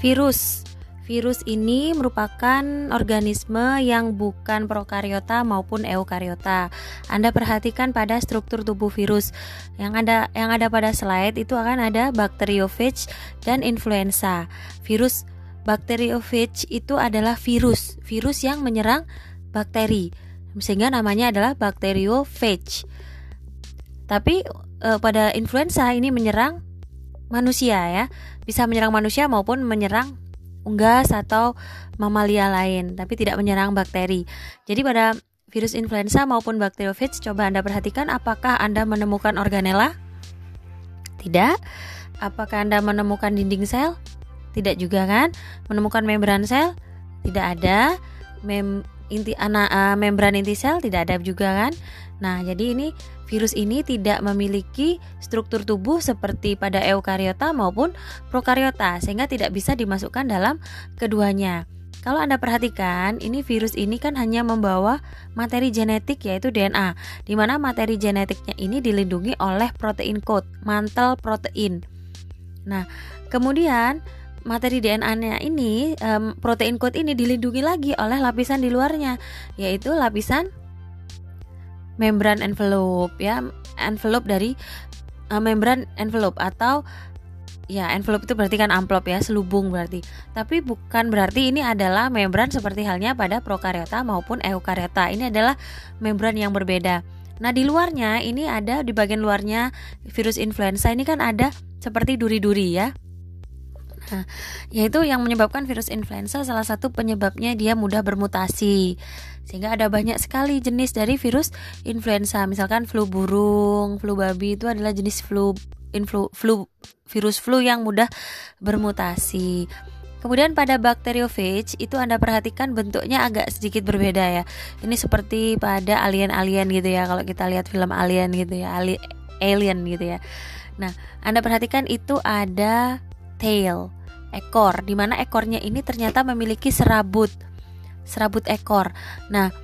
Virus Virus ini merupakan organisme yang bukan prokariota maupun eukariota. Anda perhatikan pada struktur tubuh virus. Yang ada yang ada pada slide itu akan ada bakteriofage dan influenza. Virus bakteriofage itu adalah virus, virus yang menyerang bakteri. Sehingga namanya adalah bakteriofage. Tapi e, pada influenza ini menyerang manusia ya. Bisa menyerang manusia maupun menyerang unggas atau mamalia lain, tapi tidak menyerang bakteri. Jadi pada virus influenza maupun bakteriofage coba Anda perhatikan apakah Anda menemukan organella? Tidak. Apakah Anda menemukan dinding sel? Tidak juga kan? Menemukan membran sel? Tidak ada. Mem inti ana, uh, membran inti sel tidak ada juga kan? Nah, jadi ini virus ini tidak memiliki struktur tubuh seperti pada eukariota maupun prokariota sehingga tidak bisa dimasukkan dalam keduanya. Kalau Anda perhatikan, ini virus ini kan hanya membawa materi genetik yaitu DNA, di mana materi genetiknya ini dilindungi oleh protein coat, mantel protein. Nah, kemudian materi DNA-nya ini, um, protein coat ini dilindungi lagi oleh lapisan di luarnya, yaitu lapisan membran envelope ya. Envelope dari uh, membran envelope atau ya envelope itu berarti kan amplop ya selubung berarti. Tapi bukan berarti ini adalah membran seperti halnya pada prokariota maupun eukariota ini adalah membran yang berbeda. Nah di luarnya ini ada di bagian luarnya virus influenza ini kan ada seperti duri-duri ya Nah, yaitu yang menyebabkan virus influenza salah satu penyebabnya dia mudah bermutasi. Sehingga ada banyak sekali jenis dari virus influenza. Misalkan flu burung, flu babi itu adalah jenis flu influ, flu virus flu yang mudah bermutasi. Kemudian pada bakteriofage itu Anda perhatikan bentuknya agak sedikit berbeda ya. Ini seperti pada alien-alien gitu ya kalau kita lihat film alien gitu ya, alien gitu ya. Nah, Anda perhatikan itu ada tail ekor di mana ekornya ini ternyata memiliki serabut serabut ekor. Nah,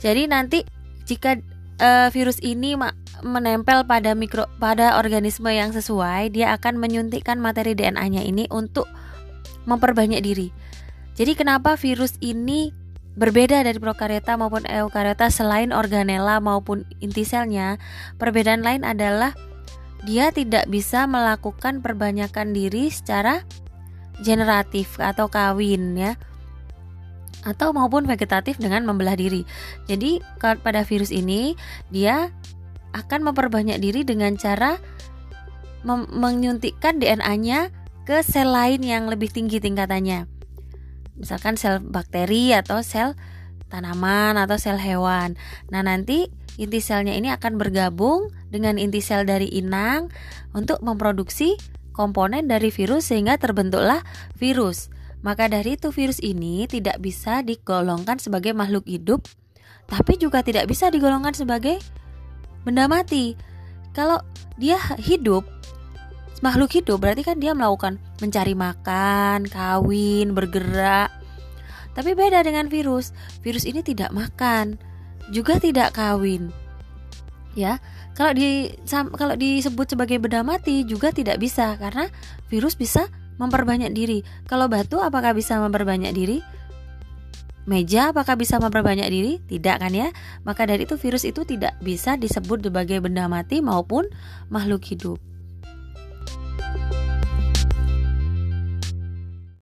jadi nanti jika uh, virus ini menempel pada mikro pada organisme yang sesuai, dia akan menyuntikkan materi DNA-nya ini untuk memperbanyak diri. Jadi kenapa virus ini berbeda dari prokariota maupun eukariota selain organella maupun inti selnya? Perbedaan lain adalah dia tidak bisa melakukan perbanyakan diri secara generatif atau kawin ya atau maupun vegetatif dengan membelah diri. Jadi pada virus ini dia akan memperbanyak diri dengan cara menyuntikkan DNA-nya ke sel lain yang lebih tinggi tingkatannya. Misalkan sel bakteri atau sel tanaman atau sel hewan. Nah, nanti inti selnya ini akan bergabung dengan inti sel dari inang untuk memproduksi komponen dari virus sehingga terbentuklah virus. Maka dari itu virus ini tidak bisa digolongkan sebagai makhluk hidup, tapi juga tidak bisa digolongkan sebagai benda mati. Kalau dia hidup, makhluk hidup berarti kan dia melakukan mencari makan, kawin, bergerak. Tapi beda dengan virus. Virus ini tidak makan, juga tidak kawin. Ya, kalau di kalau disebut sebagai benda mati juga tidak bisa karena virus bisa memperbanyak diri. Kalau batu apakah bisa memperbanyak diri? Meja apakah bisa memperbanyak diri? Tidak kan ya? Maka dari itu virus itu tidak bisa disebut sebagai benda mati maupun makhluk hidup.